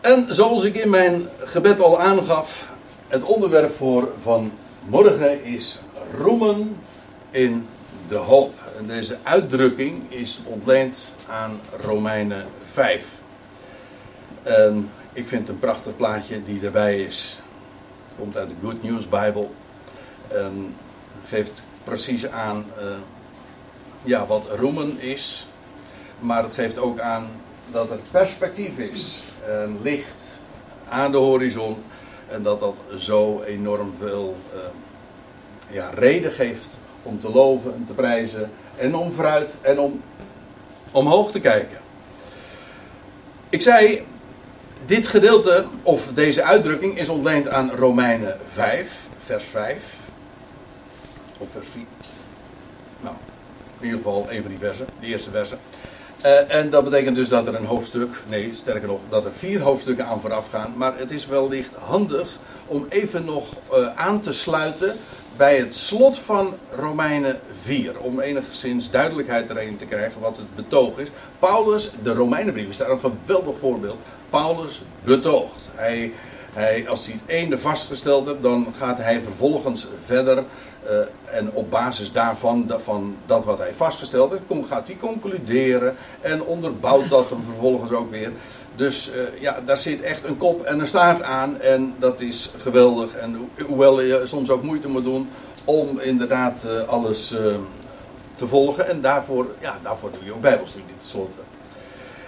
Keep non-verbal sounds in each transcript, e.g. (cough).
En zoals ik in mijn gebed al aangaf, het onderwerp voor vanmorgen is roemen in de hoop. En deze uitdrukking is ontleend aan Romeinen 5. En ik vind het een prachtig plaatje die erbij is. Komt uit de Good News Bible. En geeft precies aan uh, ja, wat roemen is. Maar het geeft ook aan dat er perspectief is. Licht aan de horizon. En dat dat zo enorm veel uh, ja, reden geeft om te loven en te prijzen. En om vooruit en om omhoog te kijken. Ik zei, dit gedeelte, of deze uitdrukking, is ontleend aan Romeinen 5, vers 5. Of vers 4. Nou, in ieder geval een van die versen, de eerste versen. Uh, en dat betekent dus dat er een hoofdstuk, nee, sterker nog, dat er vier hoofdstukken aan vooraf gaan. Maar het is wellicht handig om even nog uh, aan te sluiten bij het slot van Romeinen 4. Om enigszins duidelijkheid erin te krijgen wat het betoog is. Paulus, de Romeinenbrief is daar een geweldig voorbeeld. Paulus betoogt. Hij, hij, als hij het ene vastgesteld heeft, dan gaat hij vervolgens verder. Uh, en op basis daarvan, van dat wat hij vastgesteld heeft, gaat hij concluderen. En onderbouwt dat dan vervolgens ook weer. Dus uh, ja, daar zit echt een kop en een staart aan. En dat is geweldig. En ho hoewel je soms ook moeite moet doen om inderdaad uh, alles te volgen. En daarvoor, ja, daarvoor doe je ook bijbelstudie tenslotte.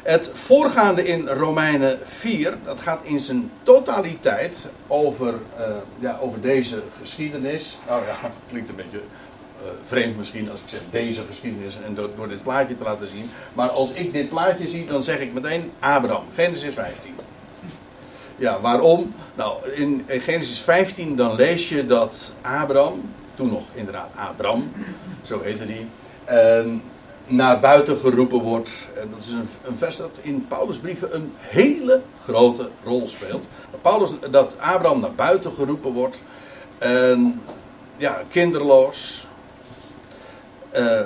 Het voorgaande in Romeinen 4, dat gaat in zijn totaliteit over, ja, over deze geschiedenis. Nou ja, (laughs) klinkt een beetje uh, vreemd misschien als ik zeg deze geschiedenis en door, dit plaatje te laten zien. Maar als ik dit plaatje zie, dan zeg ik meteen Abraham, Genesis 15. Ja, waarom? Nou, in, Genesis 15 dan lees je dat Abraham, toen nog inderdaad Abraham, zo heette die, uh, naar buiten geroepen wordt. En dat is een, een vers dat in Paulus' brieven een hele grote rol speelt. Dat, Paulus, dat Abraham naar buiten geroepen wordt. En ja, kinderloos, uh,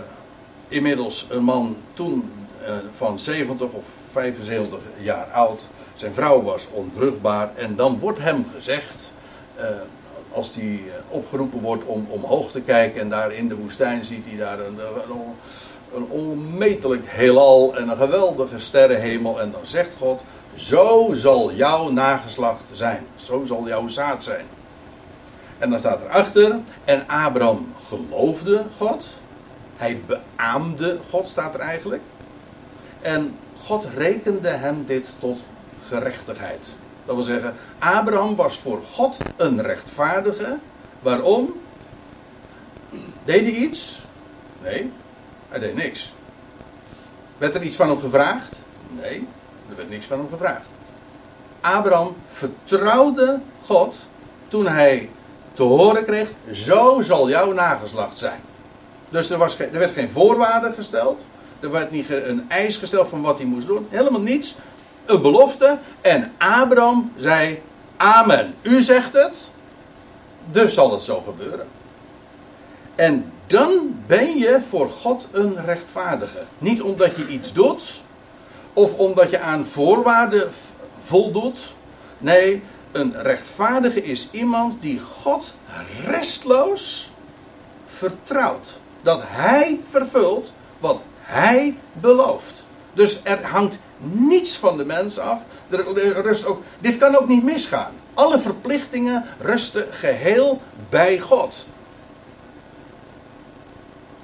inmiddels een man toen uh, van 70 of 75 jaar oud. Zijn vrouw was onvruchtbaar. En dan wordt hem gezegd, uh, als hij opgeroepen wordt om omhoog te kijken. En daar in de woestijn ziet hij daar een, een, een onmetelijk heelal en een geweldige sterrenhemel. En dan zegt God, zo zal jouw nageslacht zijn. Zo zal jouw zaad zijn. En dan staat erachter, en Abraham geloofde God. Hij beaamde God, staat er eigenlijk. En God rekende hem dit tot gerechtigheid. Dat wil zeggen, Abraham was voor God een rechtvaardige. Waarom? Deed hij iets? Nee, hij deed niks. Werd er iets van hem gevraagd? Nee, er werd niks van hem gevraagd. Abraham vertrouwde God toen hij te horen kreeg: Zo zal jouw nageslacht zijn. Dus er, was, er werd geen voorwaarde gesteld. Er werd niet een eis gesteld van wat hij moest doen. Helemaal niets. Een belofte. En Abraham zei: Amen. U zegt het. Dus zal het zo gebeuren. En dan ben je voor God een rechtvaardige. Niet omdat je iets doet. Of omdat je aan voorwaarden voldoet. Nee, een rechtvaardige is iemand die God restloos vertrouwt dat hij vervult wat hij belooft. Dus er hangt niets van de mens af. Rust ook, dit kan ook niet misgaan. Alle verplichtingen rusten geheel bij God.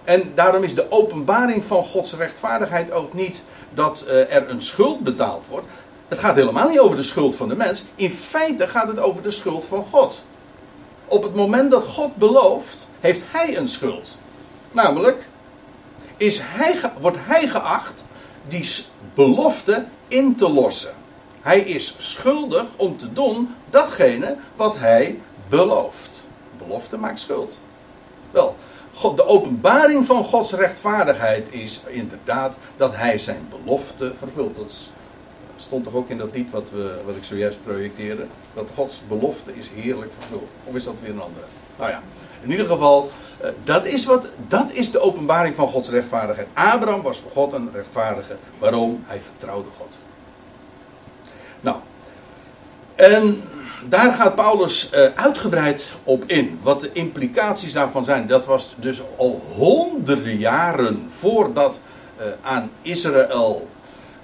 En daarom is de openbaring van Gods rechtvaardigheid ook niet dat uh, er een schuld betaald wordt. Het gaat helemaal niet over de schuld van de mens. In feite gaat het over de schuld van God. Op het moment dat God belooft, heeft hij een schuld. Namelijk, is hij, wordt hij geacht die belofte in te lossen. Hij is schuldig om te doen datgene wat hij belooft. Belofte maakt schuld. Wel, De openbaring van Gods rechtvaardigheid is inderdaad dat hij zijn belofte vervult. Dat stond toch ook in dat lied wat, we, wat ik zojuist projecteerde. Dat Gods belofte is heerlijk vervuld. Of is dat weer een andere? Nou ja, in ieder geval, eh, dat is, wat, dat is de openbaring van Gods rechtvaardigheid. Abraham was voor God een rechtvaardige. Waarom? Hij vertrouwde God. Nou, En daar gaat Paulus uh, uitgebreid op in. Wat de implicaties daarvan zijn. Dat was dus al honderden jaren voordat uh, aan Israël,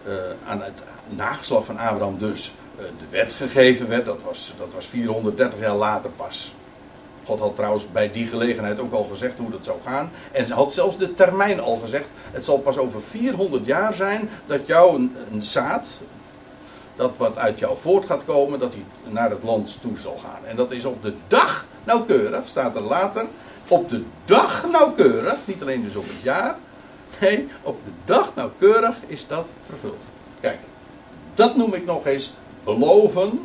uh, aan het nageslag van Abraham dus, de wet gegeven werd. Dat was, dat was 430 jaar later pas. God had trouwens bij die gelegenheid ook al gezegd hoe dat zou gaan. En had zelfs de termijn al gezegd. Het zal pas over 400 jaar zijn dat jouw zaad, dat wat uit jou voort gaat komen, dat hij naar het land toe zal gaan. En dat is op de dag nauwkeurig, staat er later. Op de dag nauwkeurig, niet alleen dus op het jaar. Nee, op de dag nauwkeurig is dat vervuld. Kijk, dat noem ik nog eens beloven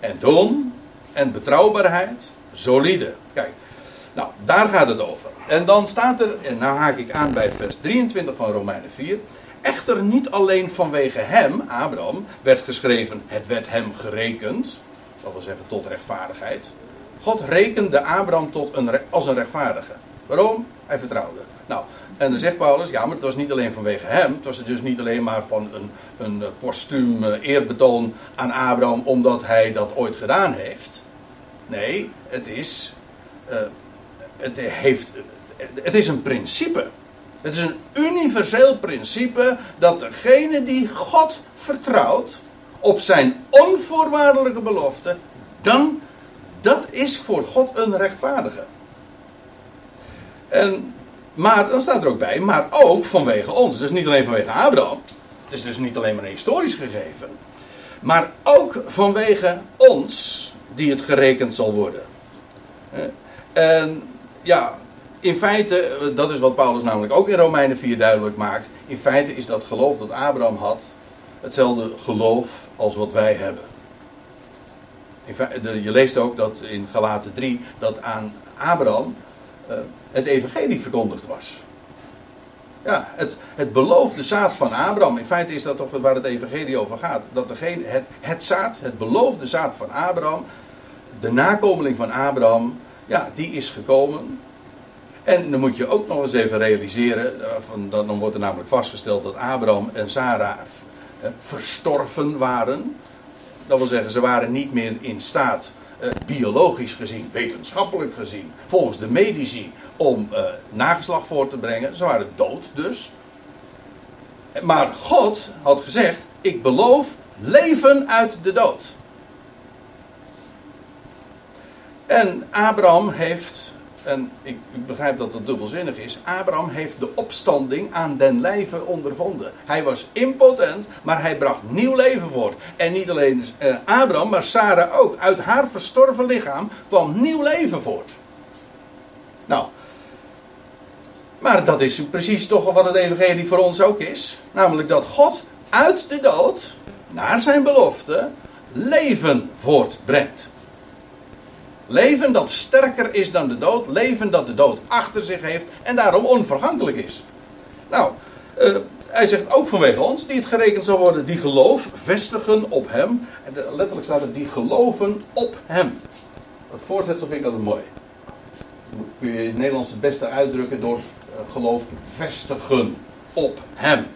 en doen en betrouwbaarheid solide. Kijk, nou, daar gaat het over. En dan staat er, en nou haak ik aan bij vers 23 van Romeinen 4. Echter niet alleen vanwege hem, Abraham, werd geschreven, het werd hem gerekend. Dat wil zeggen tot rechtvaardigheid. God rekende Abraham tot een, als een rechtvaardige. Waarom? Hij vertrouwde. Nou, en dan zegt Paulus, ja, maar het was niet alleen vanwege hem. Het was dus niet alleen maar van een, een postuum eh, eerbetoon aan Abraham omdat hij dat ooit gedaan heeft. Nee, het is. Uh, het, heeft, het is een principe. Het is een universeel principe dat degene die God vertrouwt op zijn onvoorwaardelijke belofte, dan dat is voor God een rechtvaardige. En, maar dan staat er ook bij, maar ook vanwege ons. Dus niet alleen vanwege Abraham. Het is dus niet alleen maar een historisch gegeven. Maar ook vanwege ons die het gerekend zal worden. En ja, in feite, dat is wat Paulus namelijk ook in Romeinen 4 duidelijk maakt. In feite is dat geloof dat Abraham had hetzelfde geloof als wat wij hebben. In feite, je leest ook dat in Galaten 3 dat aan Abraham uh, het evangelie verkondigd was. Ja, het, het beloofde zaad van Abraham. In feite is dat toch waar het evangelie over gaat. Dat degene, het, het zaad, het beloofde zaad van Abraham, de nakomeling van Abraham, ja, die is gekomen. En dan moet je ook nog eens even realiseren, eh, dan wordt er namelijk vastgesteld dat Abraham en Sarah eh, verstorven waren. Dat wil zeggen, ze waren niet meer in staat, eh, biologisch gezien, wetenschappelijk gezien, volgens de medici, om nageslag voor te brengen. Ze waren dood dus. Maar God had gezegd: Ik beloof leven uit de dood. En Abraham heeft, en ik, begrijp dat dat dubbelzinnig is, Abraham heeft de opstanding aan den lijve ondervonden. Hij was impotent, maar hij bracht nieuw leven voort. En niet alleen eh, Abraham, maar Sarah ook. Uit haar verstorven lichaam kwam nieuw leven voort. Nou, maar dat is precies toch wat het evangelie voor ons ook is. Namelijk dat God uit de dood, naar zijn belofte, leven voortbrengt. Leven dat sterker is dan de dood. Leven dat de dood achter zich heeft en daarom onvergankelijk is. Nou, uh, hij zegt ook vanwege ons, die het gerekend zal worden, die geloof vestigen op hem. Letterlijk staat er, die geloven op hem. Dat voorzetsel vind ik altijd mooi. kun je in het Nederlands het beste uitdrukken door uh, geloof vestigen op hem.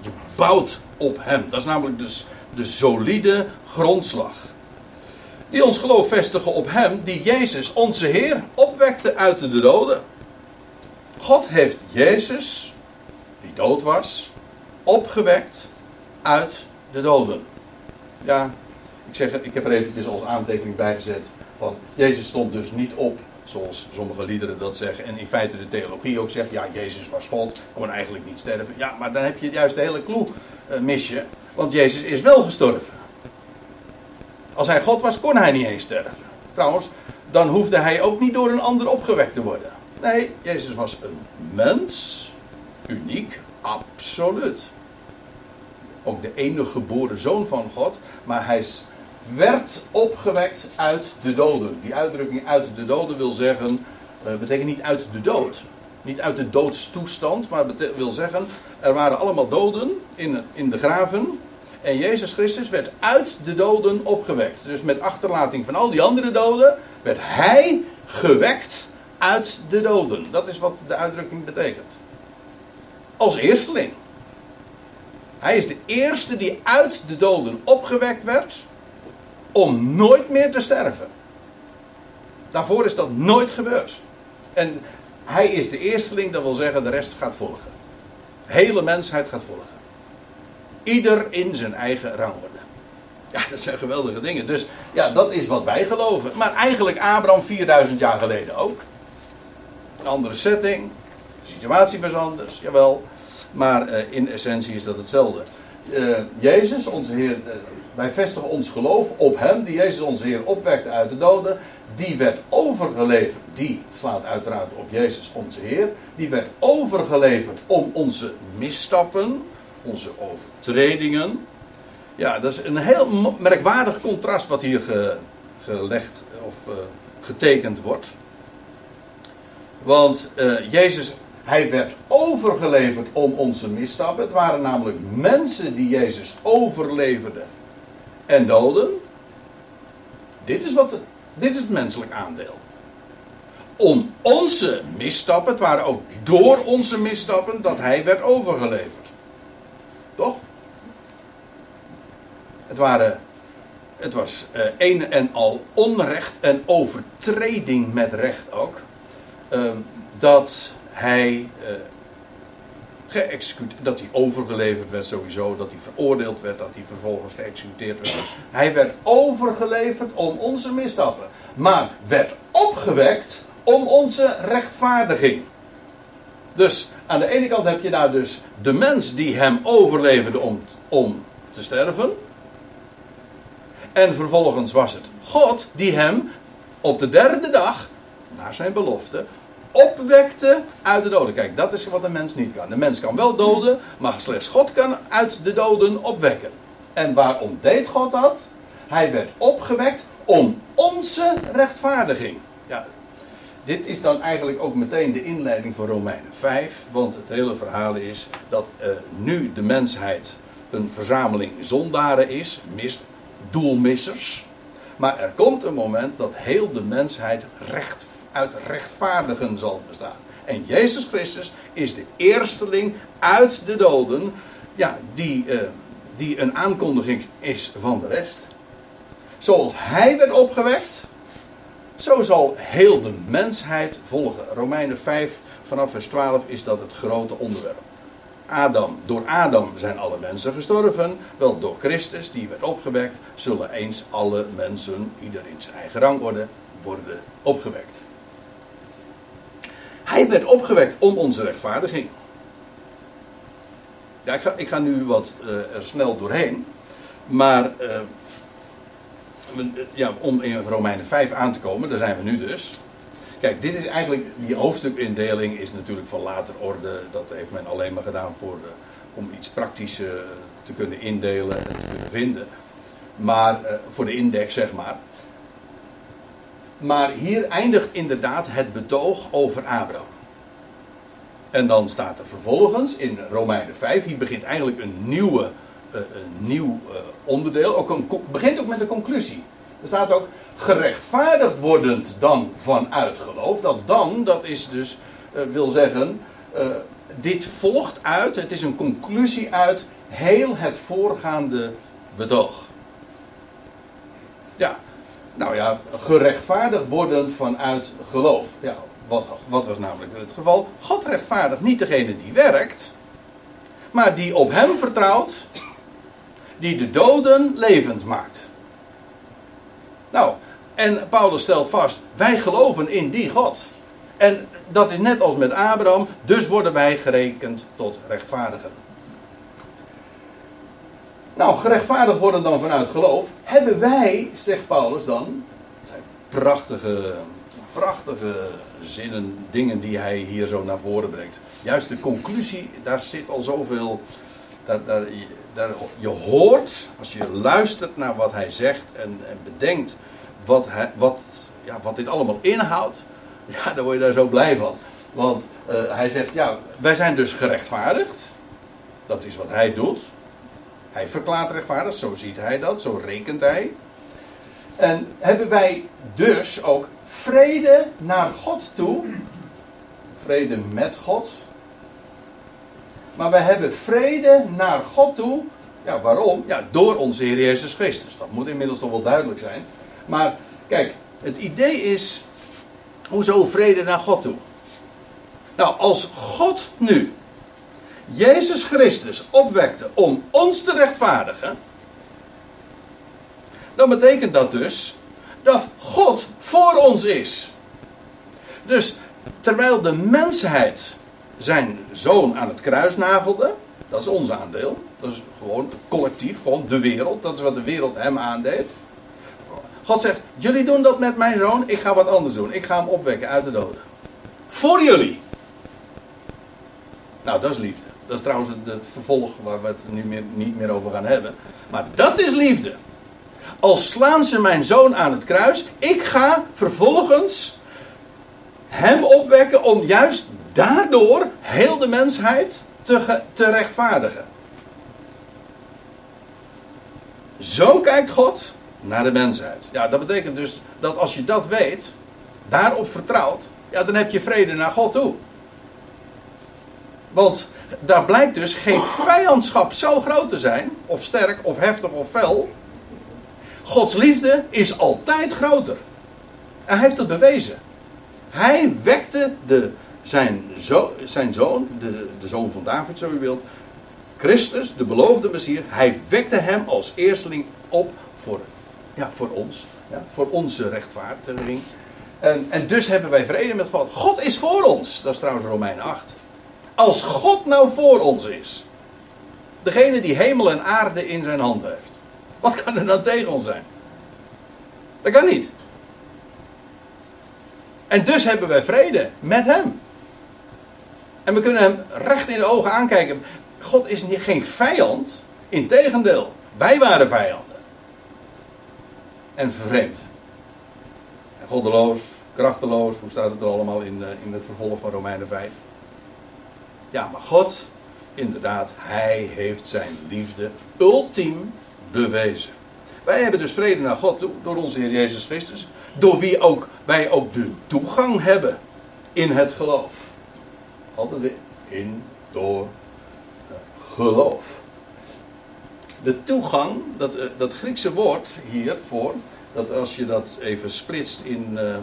Je bouwt op hem. Dat is namelijk dus de solide grondslag die ons geloof vestigen op Hem, die Jezus, onze Heer, opwekte uit de doden. God heeft Jezus, die dood was, opgewekt uit de doden. Ja, ik, zeg, ik heb er eventjes als aantekening bij gezet van Jezus stond dus niet op, zoals sommige liederen dat zeggen. En in feite de theologie ook zegt, ja, Jezus was God, kon eigenlijk niet sterven. Ja, maar dan heb je juist de hele clue uh, mis je, want Jezus is wel gestorven. Als hij God was, kon hij niet eens sterven. Trouwens, dan hoefde hij ook niet door een ander opgewekt te worden. Nee, Jezus was een mens. Uniek, absoluut. Ook de enige geboren zoon van God. Maar hij werd opgewekt uit de doden. Die uitdrukking uit de doden wil zeggen. Uh, betekent niet uit de dood. Niet uit de doodstoestand. Maar wil zeggen. Er waren allemaal doden in, in de graven. En Jezus Christus werd uit de doden opgewekt. Dus met achterlating van al die andere doden werd hij gewekt uit de doden. Dat is wat de uitdrukking betekent. Als eersteling. Hij is de eerste die uit de doden opgewekt werd. om nooit meer te sterven. Daarvoor is dat nooit gebeurd. En hij is de eersteling, dat wil zeggen de rest gaat volgen. De hele mensheid gaat volgen. Ieder in zijn eigen rangorde. Ja, dat zijn geweldige dingen. Dus ja, dat is wat wij geloven. Maar eigenlijk Abraham 4000 jaar geleden ook. Een andere setting. De situatie was anders, jawel. Maar uh, in essentie is dat hetzelfde. Uh, Jezus, onze Heer, uh, wij vestigen ons geloof op Hem, die Jezus onze Heer opwekte uit de doden. Die werd overgeleverd, die slaat uiteraard op Jezus onze Heer. Die werd overgeleverd om onze misstappen, onze overtredingen. Ja, dat is een heel merkwaardig contrast wat hier ge, gelegd of uh, getekend wordt. Want uh, Jezus, hij werd overgeleverd om onze misstappen. Het waren namelijk mensen die Jezus overleverden en doden. Dit is, wat, dit is het menselijk aandeel. Om onze misstappen, het waren ook door onze misstappen dat hij werd overgeleverd. Toch? Het, waren, het was uh, een en al onrecht en overtreding met recht ook. Uh, dat hij uh, geëxecuteerd, dat hij overgeleverd werd sowieso, dat hij veroordeeld werd, dat hij vervolgens geëxecuteerd werd. Hij werd overgeleverd om onze misstappen, maar werd opgewekt om onze rechtvaardiging. Dus aan de ene kant heb je daar dus de mens die hem overleverde om, om te sterven. En vervolgens was het God die hem op de derde dag, naar zijn belofte, opwekte uit de doden. Kijk, dat is wat een mens niet kan. De mens kan wel doden, maar slechts God kan uit de doden opwekken. En waarom deed God dat? Hij werd opgewekt om onze rechtvaardiging. Dit is dan eigenlijk ook meteen de inleiding van Romeinen 5. Want het hele verhaal is dat uh, nu de mensheid een verzameling zondaren is, mis, doelmissers. Maar er komt een moment dat heel de mensheid recht, uit rechtvaardigen zal bestaan. En Jezus Christus is de eersteling uit de doden, ja, die, uh, die een aankondiging is van de rest. Zoals hij werd opgewekt, zo zal heel de mensheid volgen. Romeinen 5 vanaf vers 12 is dat het grote onderwerp. Adam, door Adam zijn alle mensen gestorven. Wel door Christus, die werd opgewekt, zullen eens alle mensen, ieder in zijn eigen rangorde, worden opgewekt. Hij werd opgewekt om onze rechtvaardiging. Ja, ik ga, ik ga nu wat uh, er snel doorheen. Maar uh, ja, om in Romeinen 5 aan te komen, daar zijn we nu dus. Kijk, dit is eigenlijk, die hoofdstukindeling is natuurlijk van later orde. Dat heeft men alleen maar gedaan voor de, om iets praktisch uh, te kunnen indelen en te kunnen vinden. Maar uh, voor de index, zeg maar. Maar hier eindigt inderdaad het betoog over Abraham. En dan staat er vervolgens in Romeinen 5, hier begint eigenlijk een, nieuwe, een nieuw onderdeel. Ook een, begint ook met een conclusie. Er staat ook gerechtvaardigd wordend dan vanuit geloof. Dat dan, dat is dus, uh, wil zeggen, uh, dit volgt uit, het is een conclusie uit heel het voorgaande betoog. Ja, nou ja, gerechtvaardigd wordend vanuit geloof. Ja, wat, wat was namelijk het geval? God rechtvaardigt niet degene die werkt, maar die op hem vertrouwt, die de doden levend maakt. Nou, en Paulus stelt vast: wij geloven in die God. En dat is net als met Abraham, dus worden wij gerekend tot rechtvaardigen. Nou, gerechtvaardigd worden dan vanuit geloof. Hebben wij, zegt Paulus dan, dat zijn prachtige, prachtige zinnen, dingen die hij hier zo naar voren brengt. Juist de conclusie, daar zit al zoveel. Daar, daar, je hoort, als je luistert naar wat hij zegt en, en bedenkt wat, hij, wat, ja, wat dit allemaal inhoudt, ja, daar word je daar zo blij van. Want uh, hij zegt, ja, wij zijn dus gerechtvaardigd. Dat is wat hij doet. Hij verklaart rechtvaardig, zo ziet hij dat, zo rekent hij. En hebben wij dus ook vrede naar God toe. Vrede met God. Maar wij hebben vrede naar God toe Ja, waarom? Ja, door onze Heer Jezus Christus. Dat moet inmiddels toch wel duidelijk zijn. Maar kijk, het idee is, hoezo vrede naar God toe? Nou, als God nu Jezus Christus opwekte om ons te rechtvaardigen, dan betekent dat dus dat God voor ons is. Dus terwijl de mensheid zijn zoon aan het kruis nagelde, dat is ons aandeel, dat is gewoon collectief, gewoon de wereld, dat is wat de wereld hem aandeed. God zegt: Jullie doen dat met mijn zoon, ik ga wat anders doen. Ik ga hem opwekken uit de doden. Voor jullie. Nou, dat is liefde. Dat is trouwens het, vervolg waar we het nu meer, niet meer over gaan hebben. Maar dat is liefde. Als slaan ze mijn zoon aan het kruis, ik ga vervolgens hem opwekken om juist daardoor heel de mensheid te, te rechtvaardigen. Zo kijkt God naar de mensheid. Ja, dat betekent dus dat als je dat weet, daarop vertrouwt, ja, dan heb je vrede naar God toe. Want daar blijkt dus geen vijandschap zo groot te zijn, of sterk, of heftig, of fel. Gods liefde is altijd groter. En hij heeft het bewezen. Hij wekte de, zijn, zo, zijn zoon, de, de zoon van David, zo u wilt, Christus, de beloofde Messias, hij wekte hem als eersteling op voor, ja, voor ons, ja, voor onze rechtvaardiging. En, en dus hebben wij vrede met God. God is voor ons. Dat is trouwens Romein 8. Als God nou voor ons is, degene die hemel en aarde in zijn hand heeft, wat kan er dan tegen ons zijn? Dat kan niet. En dus hebben wij vrede met Hem. En we kunnen Hem recht in de ogen aankijken. God is geen vijand. Integendeel, wij waren vijanden. En vervreemd. En goddeloos, krachteloos, hoe staat het er allemaal in, eh, in het vervolg van Romeinen 5? Ja, maar God, inderdaad, Hij heeft zijn liefde ultiem bewezen. Wij hebben dus vrede naar God toe door onze Heer Jezus Christus. Door wie ook wij ook de toegang hebben in het geloof. Altijd weer in, door, geloof. De toegang, dat, eh, dat Griekse woord hiervoor, dat als je dat even splitst in eh,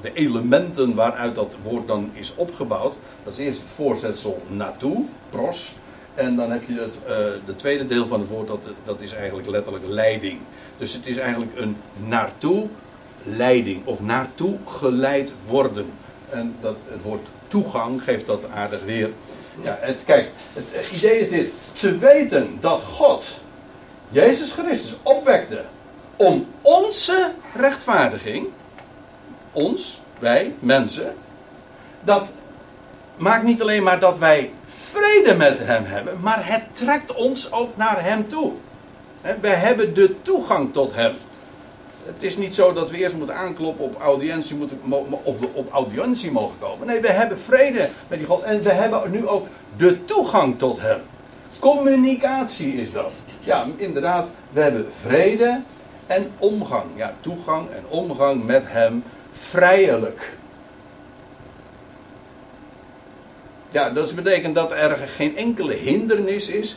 de elementen waaruit dat woord dan is opgebouwd, dat is eerst het voorzetsel naartoe, pros. En dan heb je het de tweede deel van het woord, dat, dat is eigenlijk letterlijk leiding. Dus het is eigenlijk een naartoe leiding of naartoe geleid worden. En dat, het woord toegang geeft dat aardig weer. Ja, het, kijk, het idee is dit. Te weten dat God Jezus Christus opwekte om onze rechtvaardiging, ons, wij, mensen, dat maakt niet alleen maar dat wij vrede met Hem hebben, maar het trekt ons ook naar Hem toe. We hebben de toegang tot Hem. Het is niet zo dat we eerst moeten aankloppen op audiëntie, moeten, of we op audiëntie mogen komen. Nee, we hebben vrede met die God en we hebben nu ook de toegang tot Hem. Communicatie is dat. Ja, inderdaad, we hebben vrede en omgang. Ja, toegang en omgang met Hem vrijelijk. Ja, dat betekent dat er geen enkele hindernis is.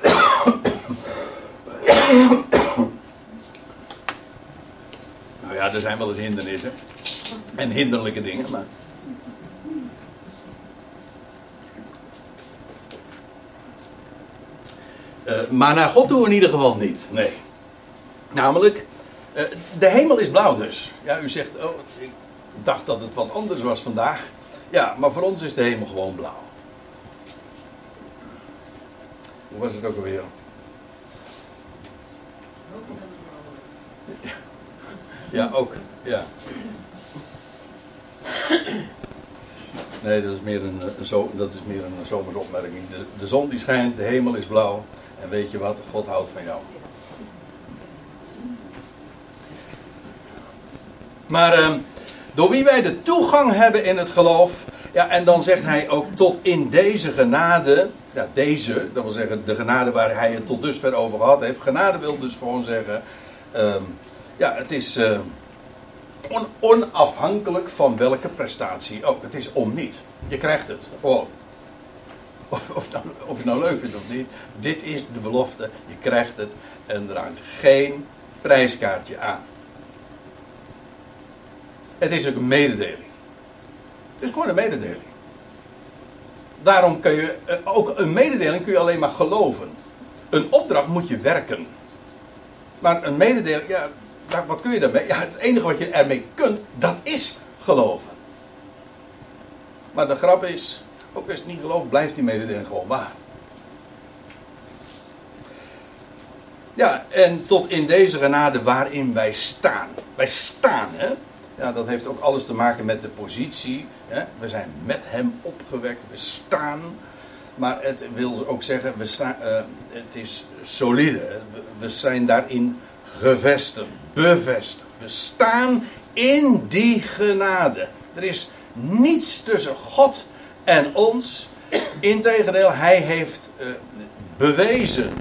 (coughs) ja, er zijn wel eens hindernissen. En hinderlijke dingen, maar. Uh, maar naar God toe in ieder geval niet. Nee. Namelijk, uh, de hemel is blauw dus. Ja, u zegt, oh, ik dacht dat het wat anders was vandaag. Ja, maar voor ons is de hemel gewoon blauw. Hoe was het ook alweer? Ja, ook. Ja. Nee, dat is meer een, zo, dat is meer een zomersopmerking. De, zon die schijnt, de hemel is blauw. En weet je wat? God houdt van jou. Maar uh, door wie wij de toegang hebben in het geloof. Ja, en dan zegt hij ook tot in deze genade. Ja, deze, dat wil zeggen de genade waar hij het tot dusver over gehad heeft. Genade wil dus gewoon zeggen. Uh, ja, het is uh, on, onafhankelijk van welke prestatie ook. Het is om niet. Je krijgt het gewoon. (laughs) of, of, nou, of je het nou leuk vindt of niet. Dit is de belofte. Je krijgt het en er hangt geen prijskaartje aan. Het is ook een mededeling. Het is gewoon een mededeling. Daarom kun je, eh, ook een mededeling kun je alleen maar geloven. Een opdracht moet je werken. Maar een mededeling, ja, wat kun je daarmee? Ja, het enige wat je ermee kunt, dat is geloven. Maar de grap is, ook als het niet gelooft, blijft die mededeling gewoon waar. Ja, en tot in deze genade waarin wij staan. Wij staan, hè. Ja, dat heeft ook alles te maken met de positie. Hè? We zijn met hem opgewekt, we staan. Maar het wil ook zeggen, we staan, uh, het is solide. We zijn daarin gevestigd, bevestigd. We staan in die genade. Er is niets tussen God en ons. Integendeel, hij heeft uh, bewezen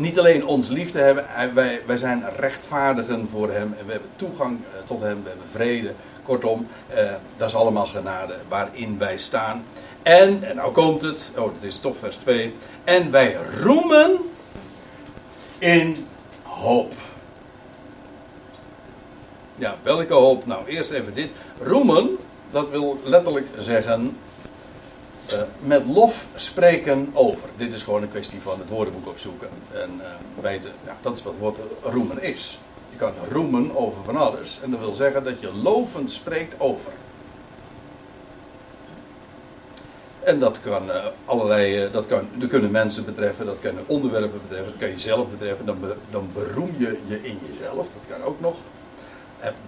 niet alleen ons lief te hebben, wij, wij zijn rechtvaardigen voor Hem en we hebben toegang eh, tot Hem, we hebben vrede. Kortom, eh, dat is allemaal genade waarin wij staan. En, en nou komt het, oh het is toch vers 2. En wij roemen in hoop. Ja, welke hoop? Nou, eerst even dit. Roemen, dat wil letterlijk zeggen uh, met lof spreken over. Dit is gewoon een kwestie van het woordenboek opzoeken. En uh, weten, ja, dat is wat woord roemen is. Je kan roemen over van alles. En dat wil zeggen dat je lovend spreekt over. En dat kan uh, allerlei, dat, kan, dat kunnen mensen betreffen, dat kunnen onderwerpen betreffen, dat kan jezelf betreffen. Dan, dan beroem je je in jezelf, dat kan ook nog.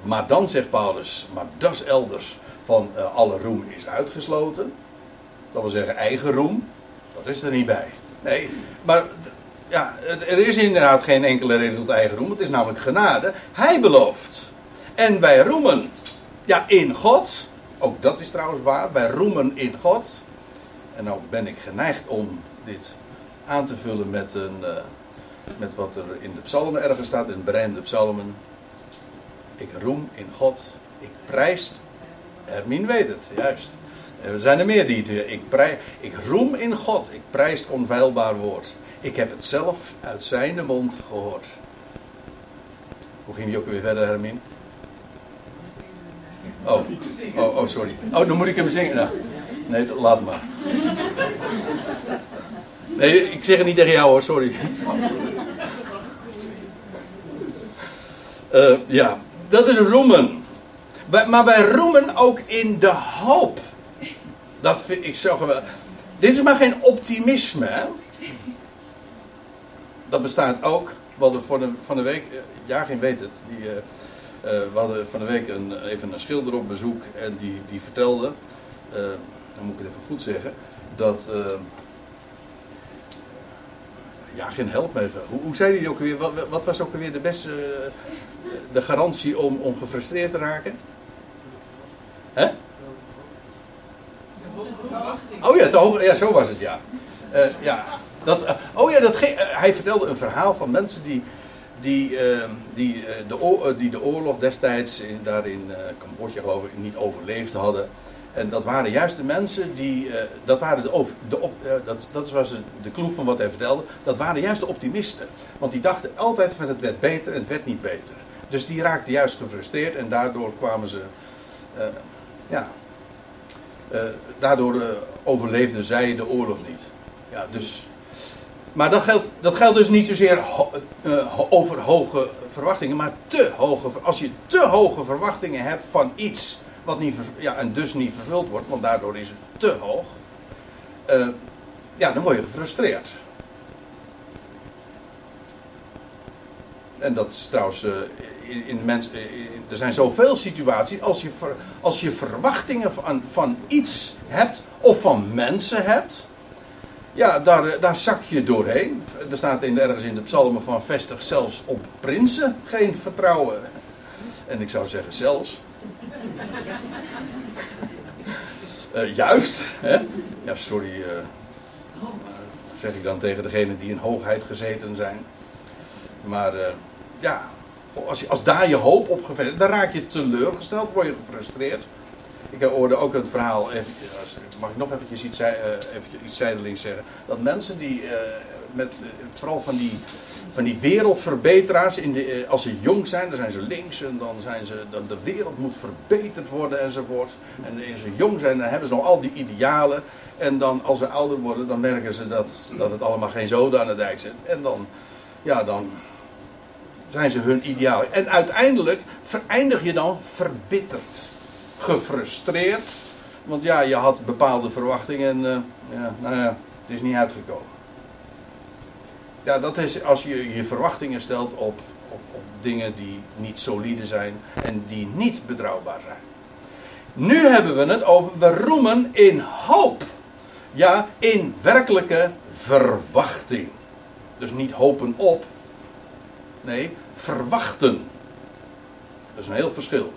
maar dan zegt Paulus, maar dat is elders van alle roem is uitgesloten. Dat wil zeggen eigen roem. Dat is er niet bij. Nee, maar ja, er is inderdaad geen enkele reden tot eigen roem. Het is namelijk genade. Hij belooft. En wij roemen. Ja, in God. Ook dat is trouwens waar. Wij roemen in God. En nou ben ik geneigd om dit aan te vullen met, een, uh, met wat er in de psalmen ergens staat. In de berijmde psalmen. Ik roem in God. Ik prijs. Hermine weet het, juist. Er zijn er meer die het. Ik, prij, ik roem in God. Ik prijs het onfeilbaar woord. Ik heb het zelf uit zijn mond gehoord. Hoe ging die ook weer verder, Hermin? Oh, oh, oh, sorry. Oh, dan moet ik hem zingen. Nou, nee, laat maar. Nee, ik zeg het niet tegen jou hoor, sorry. Uh, ja, dat is roemen. Maar wij roemen ook in de hoop. Dat vind ik zo geweldig. Dit is maar geen optimisme. Dat bestaat ook. We hadden voor de, van de week, ja, geen weet het. Die, uh, we hadden van de week een, even een schilder op bezoek. En die, die vertelde, dan moet ik het even goed zeggen. Dat. ja, geen help me even. Hoe, hoe zei hij ook weer? Wat, wat, was ook weer de beste. de garantie om, om gefrustreerd te raken? Hè? Oh ja, hoge, ja, zo was het, ja. Uh, ja dat, oh ja, dat, hij vertelde een verhaal van mensen die, die, die, de, die de oorlog destijds in, daar in Cambodja, geloof ik, niet overleefd hadden. En dat waren juist de mensen die, dat waren de, de op, dat, dat was de clue van wat hij vertelde, dat waren juist de optimisten. Want die dachten altijd van het werd beter en het werd niet beter. Dus die raakten juist gefrustreerd en daardoor kwamen ze, ja, uh, daardoor uh, overleefden zij de oorlog niet. Ja, dus, maar dat geldt, dat geldt dus niet zozeer over hoge verwachtingen, maar te hoge. Als je te hoge verwachtingen hebt van iets wat niet, ja, en dus niet vervuld wordt, want daardoor is het te hoog. ja, dan word je gefrustreerd. En dat is trouwens in, in mens, er zijn zoveel situaties. Als je, als je verwachtingen van, van iets hebt of van mensen hebt. Ja, daar, daar zak je doorheen. Er staat in, ergens in de psalmen van vestig zelfs op prinsen geen vertrouwen. En ik zou zeggen zelfs. Uh, juist. Hè? Ja, sorry. Uh, zeg ik dan tegen degenen die in hoogheid gezeten zijn. Maar uh, ja, als, je, als daar je hoop op gevestigd dan raak je teleurgesteld, word je gefrustreerd. Ik hoorde ook het verhaal, even, mag ik nog eventjes iets, eventjes iets zijdelings zeggen. Dat mensen die met, vooral van die, van die wereldverbeteraars, in de, als ze jong zijn, dan zijn ze links en dan zijn ze, dan de wereld moet verbeterd worden enzovoort. En als ze jong zijn, dan hebben ze nog al die idealen. En dan als ze ouder worden, dan merken ze dat, dat het allemaal geen zoden aan de dijk zit. En dan, ja, dan zijn ze hun ideaal. En uiteindelijk vereindig je dan verbitterd, gefrustreerd. Want ja, je had bepaalde verwachtingen en uh, ja, nou ja, het is niet uitgekomen. Ja, dat is als je je verwachtingen stelt op, op, dingen die niet solide zijn en die niet betrouwbaar zijn. Nu hebben we het over we roemen in hoop. Ja, in werkelijke verwachting. Dus niet hopen op. Nee, verwachten. Dat is een heel verschil.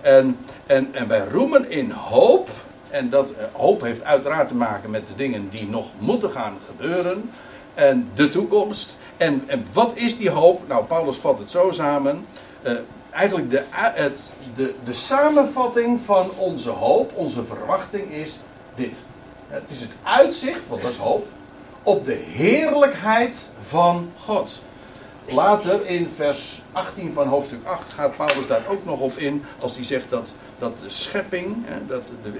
En, en, en wij roemen in hoop. En dat eh, hoop heeft uiteraard te maken met de dingen die nog moeten gaan gebeuren. En de toekomst. En, en wat is die hoop? Nou, Paulus vat het zo samen. Uh, eigenlijk de, het, de, de samenvatting van onze hoop, onze verwachting is dit. Het is het uitzicht, want dat is hoop, op de heerlijkheid van God. Later in vers 18 van hoofdstuk 8 gaat Paulus daar ook nog op in. Als hij zegt dat, dat de schepping, dat de,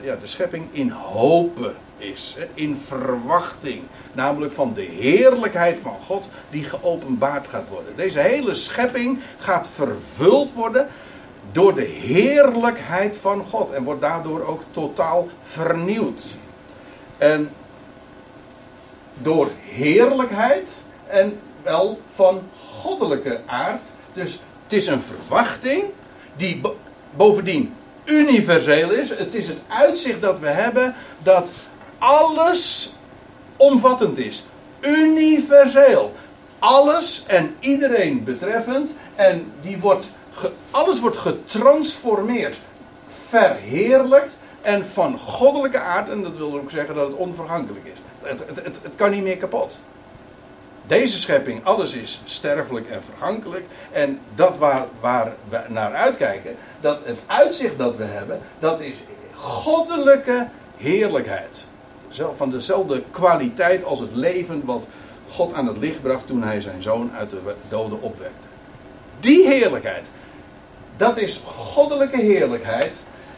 uh, ja, de schepping in hopen is. In verwachting. Namelijk van de heerlijkheid van God die geopenbaard gaat worden. Deze hele schepping gaat vervuld worden door de heerlijkheid van God. En wordt daardoor ook totaal vernieuwd. En door heerlijkheid en wel van goddelijke aard. Dus het is een verwachting die bovendien universeel is. Het is het uitzicht dat we hebben dat alles omvattend is. Universeel. Alles en iedereen betreffend. En die wordt alles wordt getransformeerd. Verheerlijkt. En van goddelijke aard. En dat wil ook zeggen dat het onvergankelijk is. Het, het, het, het kan niet meer kapot. Deze schepping, alles is sterfelijk en vergankelijk. En dat waar, waar we naar uitkijken, dat het uitzicht dat we hebben, dat is goddelijke heerlijkheid. Van dezelfde kwaliteit als het leven wat God aan het licht bracht toen hij zijn zoon uit de doden opwekte. Die heerlijkheid, dat is goddelijke heerlijkheid.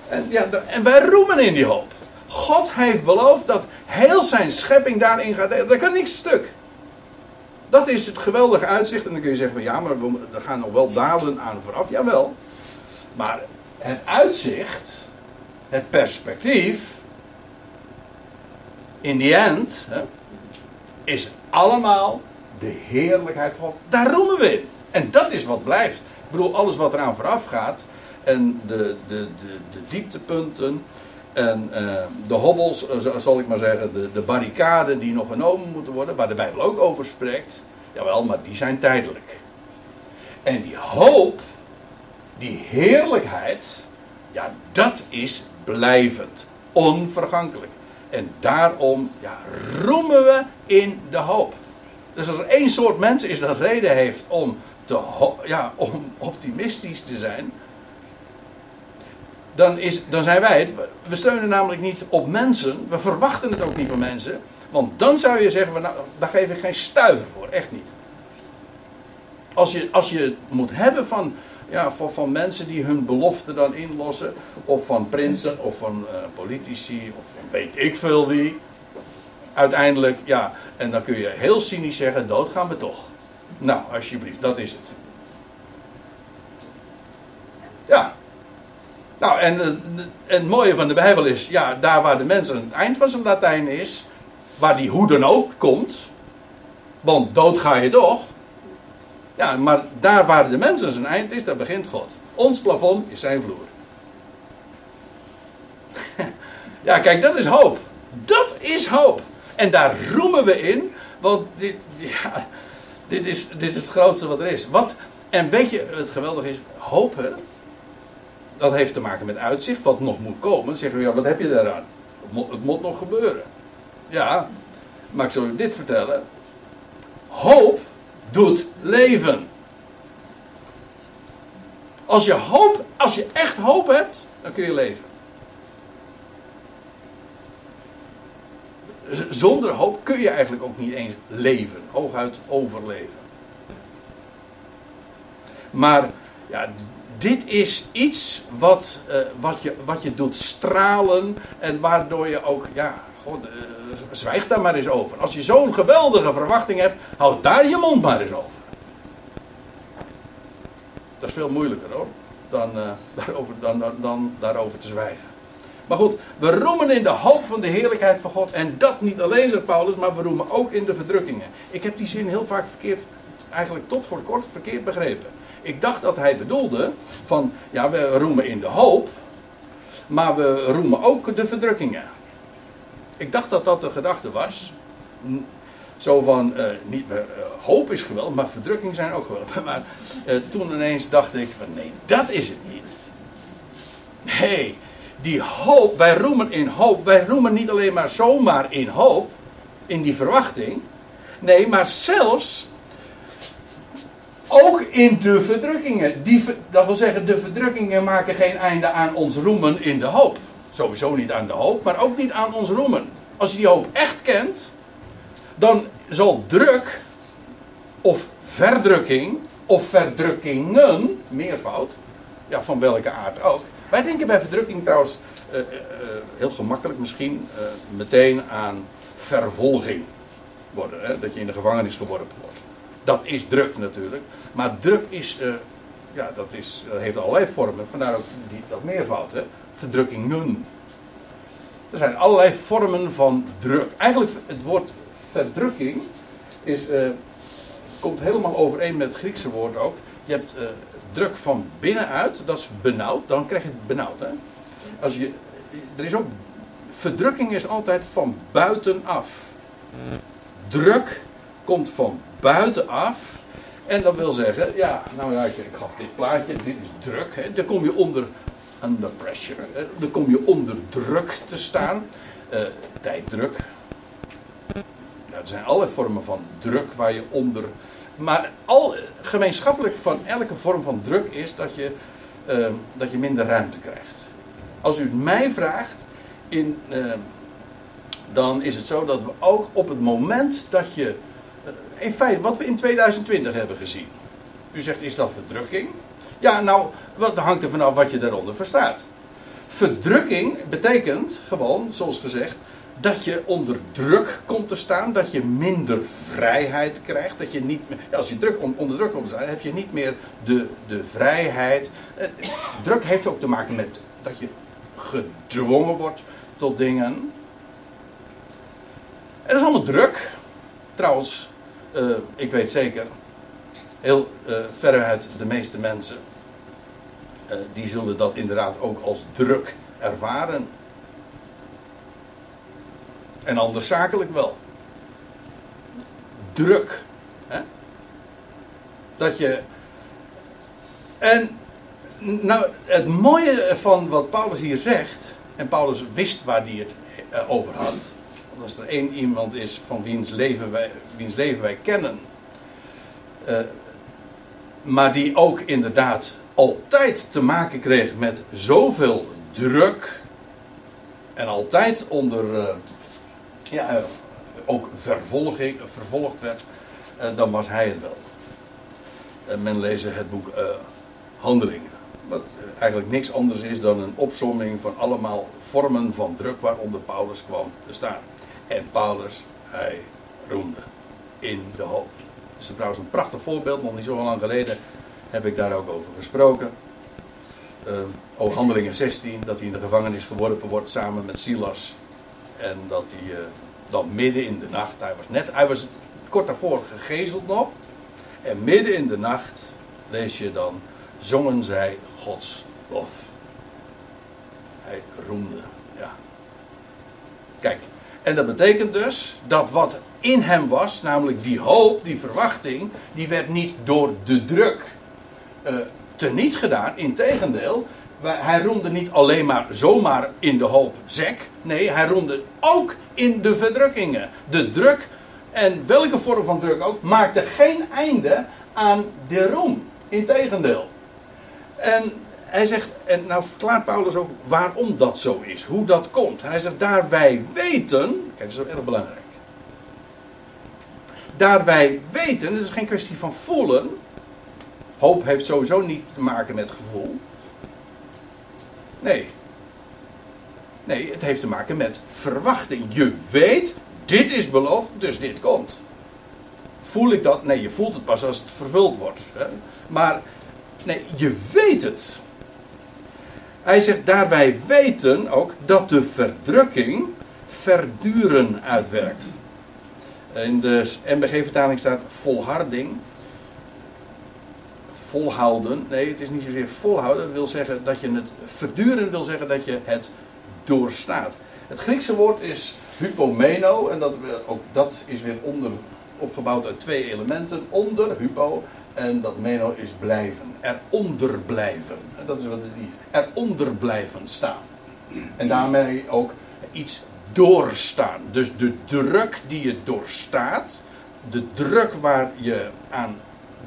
En, ja, en wij roemen in die hoop. God heeft beloofd dat heel zijn schepping daarin gaat delen. Dat kan niks stuk. Dat is het geweldige uitzicht. En dan kun je zeggen van ja, maar we, er gaan nog wel dalen aan vooraf. Jawel. Maar het uitzicht, het perspectief, in die end, hè, is allemaal de heerlijkheid van. Daar roemen we in. En dat is wat blijft. Ik bedoel, alles wat eraan vooraf gaat. En de, de, de, de dieptepunten. En uh, de hobbels, uh, zal ik maar zeggen, de, de barricaden die nog genomen moeten worden, waar de Bijbel ook over spreekt. Jawel, maar die zijn tijdelijk. En die hoop, die heerlijkheid, ja, dat is blijvend, onvergankelijk. En daarom ja, roemen we in de hoop. Dus als er één soort mensen is dat reden heeft om, te, ja, om optimistisch te zijn, dan, is, dan zijn wij het. We steunen namelijk niet op mensen. We verwachten het ook niet van mensen. Want dan zou je zeggen, nou, daar geef ik geen stuiver voor. Echt niet. Als je, als je het moet hebben van, ja, van, van mensen die hun belofte dan inlossen. Of van prinsen, of van uh, politici, of van weet ik veel wie. Uiteindelijk, ja, en dan kun je heel cynisch zeggen, dood gaan we toch. Nou, alsjeblieft, dat is het. Ja, nou, en, en het mooie van de Bijbel is, ja, daar waar de mens aan het eind van zijn Latijn is, waar die hoe dan ook komt, want dood ga je toch. Ja, maar daar waar de mens aan zijn eind is, daar begint God. Ons plafond is zijn vloer. (laughs) ja, kijk, dat is hoop. Dat is hoop. En daar roemen we in, want dit, ja, dit, is, dit is het grootste wat er is. Wat, en weet je, het geweldige is, hoop, hè, dat heeft te maken met uitzicht, wat nog moet komen. Zeggen we, ja, wat heb je daaraan? Het moet, het moet nog gebeuren. Ja, maar ik zal u dit vertellen. Hoop doet leven. Als je, hoop, als je echt hoop hebt, dan kun je leven. Zonder hoop kun je eigenlijk ook niet eens leven, hooguit overleven. Maar ja, dit is iets wat, eh, wat, je, wat je doet stralen en waardoor je ook ja, God, uh, zwijg daar maar eens over. Als je zo'n geweldige verwachting hebt, houd daar je mond maar eens over. Dat is veel moeilijker hoor, dan, uh, daarover, dan, dan, dan daarover te zwijgen. Maar goed, we roemen in de hoop van de heerlijkheid van God. En dat niet alleen, zegt Paulus, maar we roemen ook in de verdrukkingen. Ik heb die zin heel vaak verkeerd, eigenlijk tot voor kort verkeerd begrepen. Ik dacht dat hij bedoelde van, ja, we roemen in de hoop, maar we roemen ook de verdrukkingen. Ik dacht dat dat de gedachte was. Zo van, uh, niet, uh, hoop is geweldig, maar verdrukking zijn ook geweldig. (laughs) Maar uh, toen ineens dacht ik, nee, dat is het niet. Nee, die hoop, wij roemen in hoop. Wij roemen niet alleen maar zomaar in hoop, in die verwachting. Nee, maar zelfs ook in de verdrukkingen. Die, dat wil zeggen, de verdrukkingen maken geen einde aan ons roemen in de hoop. Sowieso niet aan de hoop, maar ook niet aan ons roemen. Als je die hoop echt kent, dan zal druk of verdrukking of verdrukkingen, meervoud, ja, van welke aard ook. Wij denken bij verdrukking trouwens uh, uh, heel gemakkelijk misschien meteen aan vervolging worden. Hè? Dat je in de gevangenis geworpen wordt. Dat is druk natuurlijk. Maar druk is, ja, dat is, heeft allerlei vormen. Vandaar ook die, dat meervoud. Hè? Verdrukkingen. Er zijn allerlei vormen van druk. Eigenlijk het woord verdrukking is, komt helemaal overeen met het Griekse woord ook. Je hebt druk van binnenuit, dat is benauwd, dan krijg je het benauwd. Hè? Als je, er is ook, verdrukking is altijd van buitenaf. Druk komt van buitenaf. En dat wil zeggen, ja, nou ja, ik, ik gaf dit plaatje, dit is druk. Hè? Dan kom je onder, under pressure, hè? dan kom je onder druk te staan. Uh, tijddruk. Ja, er zijn allerlei vormen van druk waar je onder maar al, gemeenschappelijk van elke vorm van druk is dat je, uh, dat je minder ruimte krijgt. Als u het mij vraagt, in, uh, dan is het zo dat we ook op het moment dat je. Uh, in feite, wat we in 2020 hebben gezien. U zegt, is dat verdrukking? Ja, nou, wat hangt er vanaf wat je daaronder verstaat. Verdrukking betekent gewoon, zoals gezegd, dat je onder druk komt te staan, dat je minder vrijheid krijgt, dat je niet als je druk, onder druk komt te staan, heb je niet meer de, de vrijheid. Eh, druk heeft ook te maken met dat je gedwongen wordt tot dingen. Er is allemaal druk. Trouwens, uh, ik weet zeker, heel uh, veruit de meeste mensen, uh, die zullen dat inderdaad ook als druk ervaren. En anders zakelijk wel. Druk. Hè? Dat je. En nou, het mooie van wat Paulus hier zegt. En Paulus wist waar hij het eh, over had. Want als er één iemand is van wiens leven wij, wiens leven wij kennen. Uh, maar die ook inderdaad altijd te maken kreeg met zoveel druk. En altijd onder. Uh, ja, eh, ook vervolging, vervolgd werd, eh, dan was hij het wel. men lezen het boek Handelingen. Wat eigenlijk niks anders is dan een opsomming van allemaal vormen van druk waaronder Paulus kwam te staan. En Paulus, hij roemde in de hoop. Dat is trouwens een prachtig voorbeeld, nog niet zo lang geleden heb ik daar ook over gesproken. Uh, oh, Handelingen 16, dat hij in de gevangenis geworpen wordt samen met Silas en dat hij uh, dan midden in de nacht, hij was net, hij was kort daarvoor gegezeld nog. En midden in de nacht, lees je dan, zongen zij Gods lof. Hij roemde, ja. Kijk, en dat betekent dus dat wat in hem was, namelijk die hoop, die verwachting, die werd niet door de druk uh, teniet gedaan. Integendeel, hij roemde niet alleen maar zomaar in de hoop zek. Nee, hij roemde ook in de verdrukkingen. De druk, en welke vorm van druk ook, maakte geen einde aan de roem. Integendeel. En hij zegt, en nou verklaart Paulus ook waarom dat zo is, hoe dat komt. Hij zegt, daar wij weten, kijk, dat is erg belangrijk. Daar wij weten, het is geen kwestie van voelen. Hoop heeft sowieso niet te maken met gevoel. Nee. Nee, het heeft te maken met verwachting. Je weet, dit is beloofd, dus dit komt. Voel ik dat? Nee, je voelt het pas als het vervuld wordt. Hè? Maar nee, je weet het. Hij zegt, daarbij weten ook dat de verdrukking verduren uitwerkt. In de MBG-vertaling staat volharding. Volhouden. Nee, het is niet zozeer volhouden. Dat wil zeggen dat je het verduren wil zeggen dat je het doorstaat. Het Griekse woord is hypomeno. En dat, ook dat is weer onder, opgebouwd uit twee elementen. Onder, hypo. En dat meno is blijven. Eronder blijven. Dat is wat het is. Eronder blijven staan. En daarmee ook iets doorstaan. Dus de druk die je doorstaat. De druk waar je aan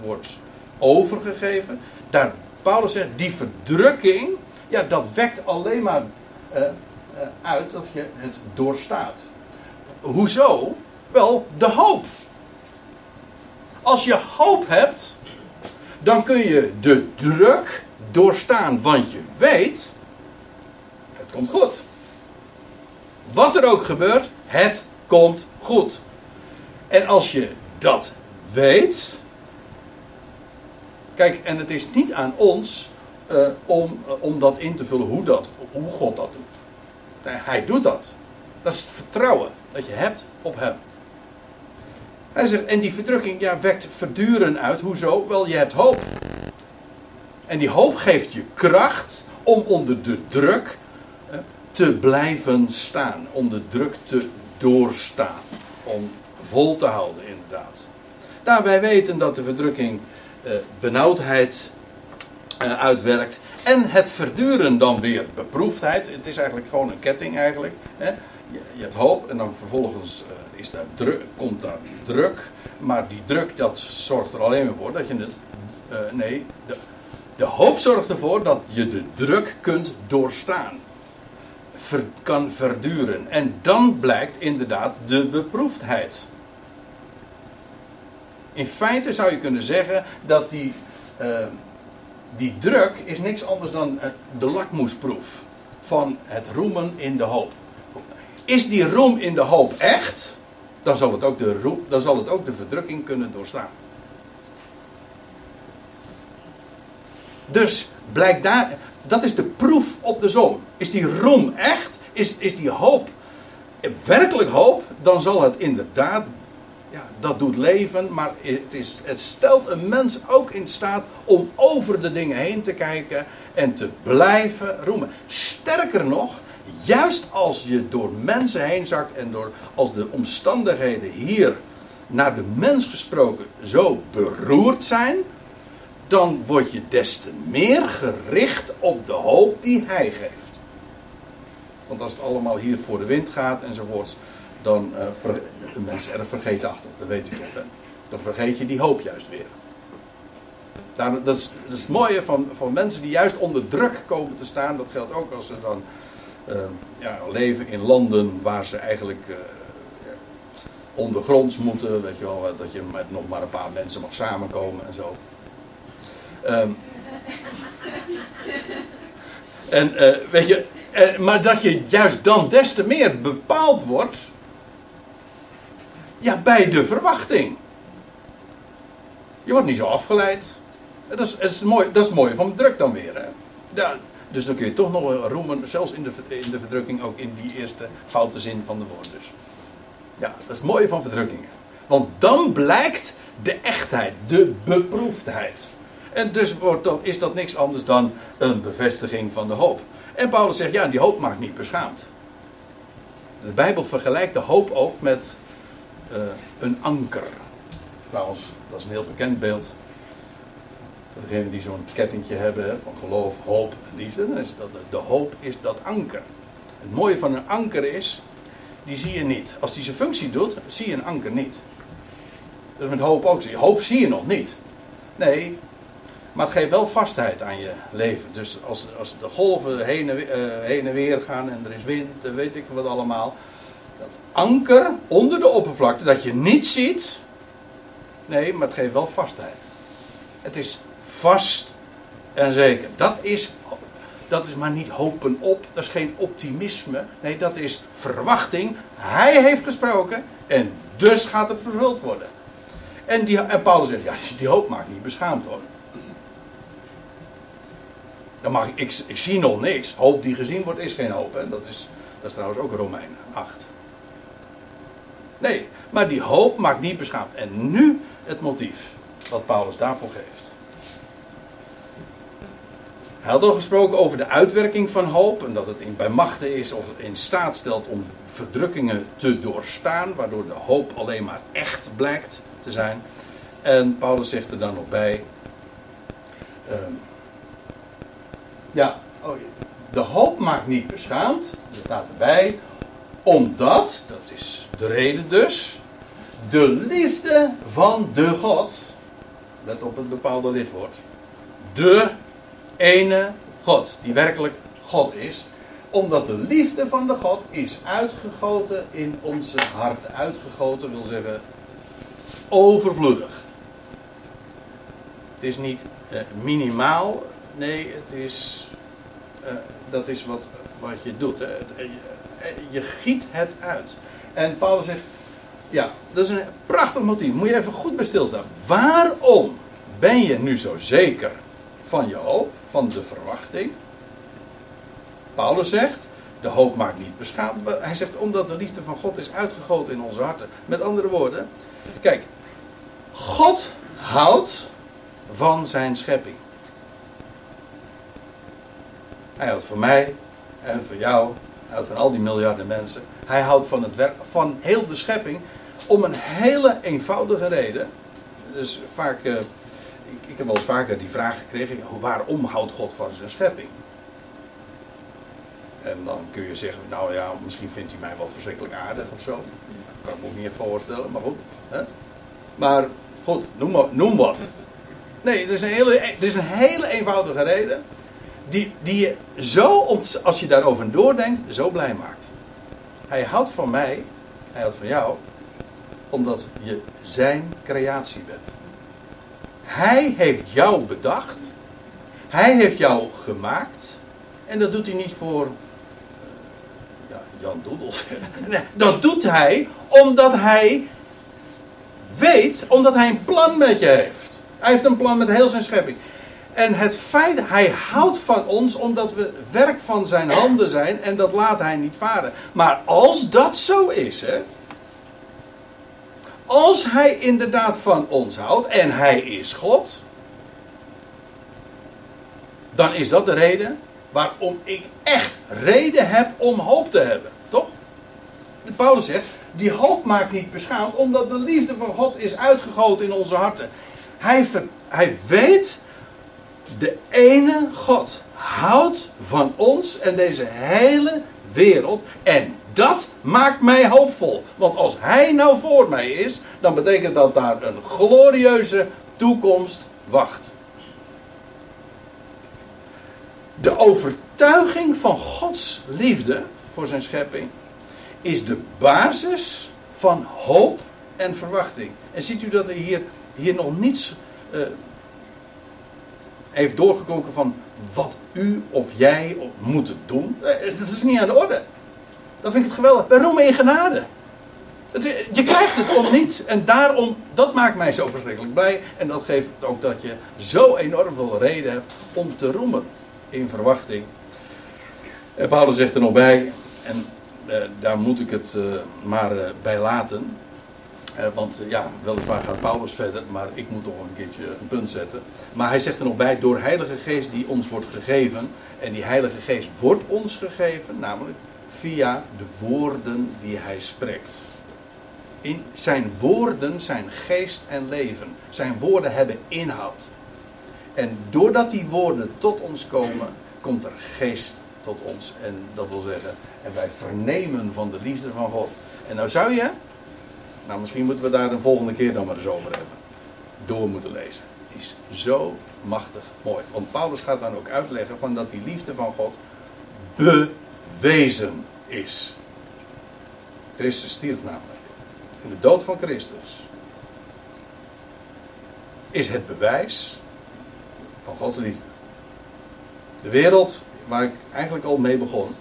wordt overgegeven. Daar, Paulus zegt, die verdrukking. Ja, dat wekt alleen maar uh, uit dat je het doorstaat. Hoezo? Wel, de hoop. Als je hoop hebt, dan kun je de druk doorstaan, want je weet, het komt goed. Wat er ook gebeurt, het komt goed. En als je dat weet. Kijk, en het is niet aan ons uh, om, uh, om dat in te vullen hoe, dat, hoe God dat doet. Hij doet dat. Dat is het vertrouwen dat je hebt op hem. Hij zegt, en die verdrukking ja, wekt verduren uit. Hoezo? Wel, je hebt hoop. En die hoop geeft je kracht om onder de druk eh, te blijven staan. Om de druk te doorstaan. Om vol te houden, inderdaad. Nou, wij weten dat de verdrukking eh, benauwdheid eh, uitwerkt. En het verduren dan weer beproefdheid. Het is eigenlijk gewoon een ketting eigenlijk. Hè? Je, je, hebt hoop en dan vervolgens uh, is daar druk, komt daar druk. Maar die druk dat zorgt er alleen maar voor dat je het... Uh, nee, de, de hoop zorgt ervoor dat je de druk kunt doorstaan. Ver, kan verduren. En dan blijkt inderdaad de beproefdheid. In feite zou je kunnen zeggen dat die, uh, die druk is niks anders dan de lakmoesproef van het roemen in de hoop. Is die roem in de hoop echt, dan zal het ook de, dan zal het ook de verdrukking kunnen doorstaan. Dus blijkt daar, dat is de proef op de som. Is die roem echt? Is, is die hoop werkelijk hoop? Dan zal het inderdaad, ja, dat doet leven, maar het, is, het stelt een mens ook in staat om over de dingen heen te kijken en te blijven roemen. Sterker nog, juist als je door mensen heen zakt en door, als de omstandigheden hier naar de mens gesproken zo beroerd zijn, dan word je des te meer gericht op de hoop die hij geeft. Want als het allemaal hier voor de wind gaat enzovoorts, dan uh, ver, mensen erg vergeetachtig, dat weet toch. Hè? Dan vergeet je die hoop juist weer. Dat, is, het mooie van, van mensen die juist onder druk komen te staan. Dat geldt ook als ze dan uh, ja, leven in landen waar ze eigenlijk uh, ondergronds moeten. Weet je wel, dat je met nog maar een paar mensen mag samenkomen en zo. Um, en uh, weet je, uh, maar dat je juist dan des te meer bepaald wordt. Ja, bij de verwachting. Je wordt niet zo afgeleid. Dat is, dat is, mooi, dat is het mooie van druk dan weer. Hè? Dus dan kun je toch nog roemen, zelfs in de, in de verdrukking, ook in die eerste foute zin van de woord. Dus. Ja, dat is het mooie van verdrukkingen. Want dan blijkt de echtheid, de beproefdheid. En dus wordt is dat niks anders dan een bevestiging van de hoop. En Paulus zegt, ja, die hoop maakt niet beschaamd. De Bijbel vergelijkt de hoop ook met uh, een anker. Trouwens, dat is een heel bekend beeld. Voor degenen die zo'n kettingje hebben van geloof, hoop en liefde. Dan is dat, de hoop is dat anker. Het mooie van een anker is, die zie je niet. Als die zijn functie doet, zie je een anker niet. Dus met hoop ook. Hoop zie je nog niet. Nee, Maar het geeft wel vastheid aan je leven. Dus als, als de golven heen en, weer, uh, heen en weer gaan en er is wind en weet ik wat allemaal. Dat anker onder de oppervlakte dat je niet ziet. Nee, maar het geeft wel vastheid. Het is vast en zeker. Dat is, dat is maar niet hopen op. Dat is geen optimisme. Nee, dat is verwachting. Hij heeft gesproken en dus gaat het vervuld worden. En, die, Paulus zegt, ja, die hoop maakt niet beschaamd hoor. Dan mag ik, ik, zie nog niks. Hoop die gezien wordt is geen hoop. Hè? Dat, is, dat is trouwens ook Romeinen 8. Nee, maar die hoop maakt niet beschaamd. En nu het motief wat Paulus daarvoor geeft. Hij had al gesproken over de uitwerking van hoop. En dat het in, bij machten is of in staat stelt om verdrukkingen te doorstaan. Waardoor de hoop alleen maar echt blijkt te zijn. En Paulus zegt er dan nog bij. Uh, ja, oh, de hoop maakt niet beschaamd. Er staat erbij. Omdat, dat is de reden dus. De liefde van de God. Let op het bepaalde lidwoord. De ene God, die werkelijk God is. Omdat de liefde van de God is uitgegoten in onze hart. Uitgegoten wil zeggen overvloedig. Het is niet uh, minimaal, nee, het is, uh, dat is wat, wat je doet. Hè. Het, uh, je giet het uit. En Paulus zegt, ja, dat is een prachtig motief. Moet je even goed bij stilstaan. Waarom ben je nu zo zeker van je hoop, van de verwachting? Paulus zegt, de hoop maakt niet beschaamd. Hij zegt, omdat de liefde van God is uitgegoten in onze harten. Met andere woorden, kijk, God houdt van zijn schepping. Hij houdt van mij, hij houdt van jou, hij houdt van al die miljarden mensen. Hij houdt van het werk, van heel de schepping, om een hele eenvoudige reden. Dus vaak, uh, ik, ik, heb wel eens vaker die vraag gekregen: waarom houdt God van zijn schepping? En dan kun je zeggen: nou ja, misschien vindt hij mij wel verschrikkelijk aardig of zo. Dat kan ik me niet voorstellen, maar goed. Hè? Maar goed, noem, noem wat. Nee, er is, een hele, er is een hele eenvoudige reden. Die, die je zo, als je daarover doordenkt, zo blij maakt. Hij houdt van mij, hij houdt van jou, omdat je zijn creatie bent. Hij heeft jou bedacht. Hij heeft jou gemaakt. En dat doet hij niet voor ja, Jan Doedels. (laughs) Nee, dat doet hij omdat hij weet, omdat hij een plan met je heeft. Hij heeft een plan met heel zijn schepping. En het feit, hij houdt van ons omdat we werk van zijn handen zijn en dat laat hij niet varen. Maar als dat zo is, hè. Als hij inderdaad van ons houdt en hij is God. Dan is dat de reden waarom ik echt reden heb om hoop te hebben. Toch? Paulus zegt, die hoop maakt niet beschaamd, omdat de liefde van God is uitgegoten in onze harten. Hij, hij weet, de ene God houdt van ons en deze hele wereld. En dat maakt mij hoopvol. Want als Hij nou voor mij is, dan betekent dat daar een glorieuze toekomst wacht. De overtuiging van Gods liefde voor zijn schepping is de basis van hoop en verwachting. En ziet u dat er hier, hier nog niets uh, heeft doorgekomen van wat u of jij moet doen? Eh, dat is niet aan de orde. Dat vind ik het geweldig. We roemen in genade. je krijgt het om niet. En daarom, dat maakt mij zo verschrikkelijk blij. En dat geeft ook dat je zo enorm veel reden hebt om te roemen in verwachting. En Paulus zegt er nog bij, en eh, daar moet ik het eh, maar eh, bij laten. Want ja, weliswaar gaat Paulus verder, maar ik moet toch een keertje een punt zetten. Maar hij zegt er nog bij, door Heilige Geest die ons wordt gegeven. En die Heilige Geest wordt ons gegeven, namelijk via de woorden die hij spreekt. In zijn woorden zijn geest en leven. Zijn woorden hebben inhoud. En doordat die woorden tot ons komen, komt er geest tot ons. En dat wil zeggen, en wij vernemen van de liefde van God. En nou zou je, nou misschien moeten we daar de volgende keer dan maar eens over hebben. Door moeten lezen. is zo machtig mooi. Want Paulus gaat dan ook uitleggen van dat die liefde van God bewezen is. Christus stierf namelijk. In de dood van Christus is het bewijs van Gods liefde. De wereld, waar ik eigenlijk al mee begon.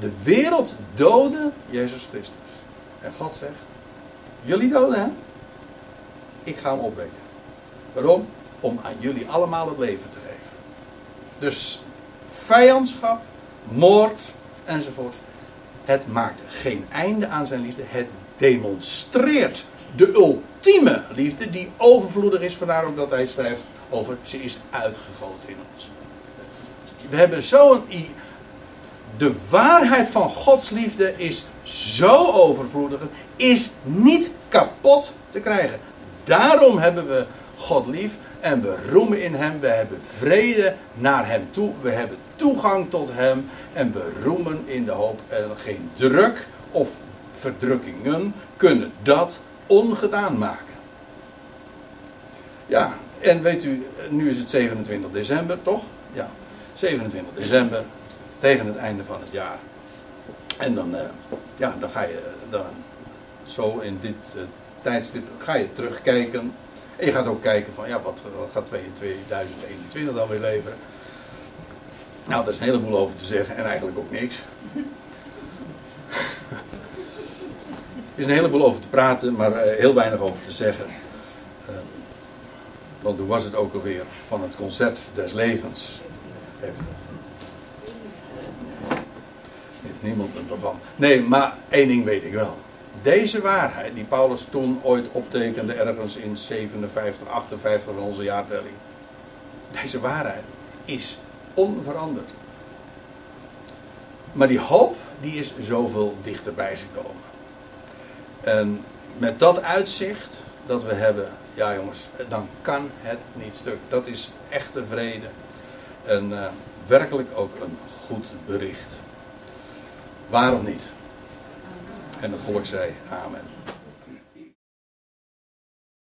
De wereld doodde Jezus Christus. En God zegt: Jullie doden hem. Ik ga hem opwekken. Waarom? Om aan jullie allemaal het leven te geven. Dus vijandschap, moord enzovoort. Het maakt geen einde aan zijn liefde. Het demonstreert de ultieme liefde die overvloedig is. Vandaar ook dat hij schrijft over ze is uitgegoten in ons. We hebben zo'n. De waarheid van Gods liefde is zo overvloedig, is niet kapot te krijgen. Daarom hebben we God lief en we roemen in Hem. We hebben vrede naar Hem toe. We hebben toegang tot Hem en we roemen in de hoop. En geen druk of verdrukkingen kunnen dat ongedaan maken. Ja, en weet u, nu is het 27 december, toch? Ja, 27 december, tegen het einde van het jaar. En dan, uh, ja, dan ga je dan zo in dit uh, tijdstip ga je terugkijken. En je gaat ook kijken van, ja, wat, wat gaat 2021 dan weer leveren? Nou, daar is een heleboel over te zeggen en eigenlijk ook niks. Er (laughs) is een heleboel over te praten, maar uh, heel weinig over te zeggen. Uh, want hoe was het ook alweer van het concert des levens? Even. Heeft niemand een programma. Nee, maar één ding weet ik wel. Deze waarheid, die Paulus toen ooit optekende, ergens in 57, 58 van onze jaartelling. Deze waarheid is onveranderd. Maar die hoop, die is zoveel dichterbij gekomen. En met dat uitzicht dat we hebben, ja jongens, dan kan het niet stuk. Dat is echte vrede. En uh, werkelijk ook een goed bericht. Waar of niet? En het volk zei amen.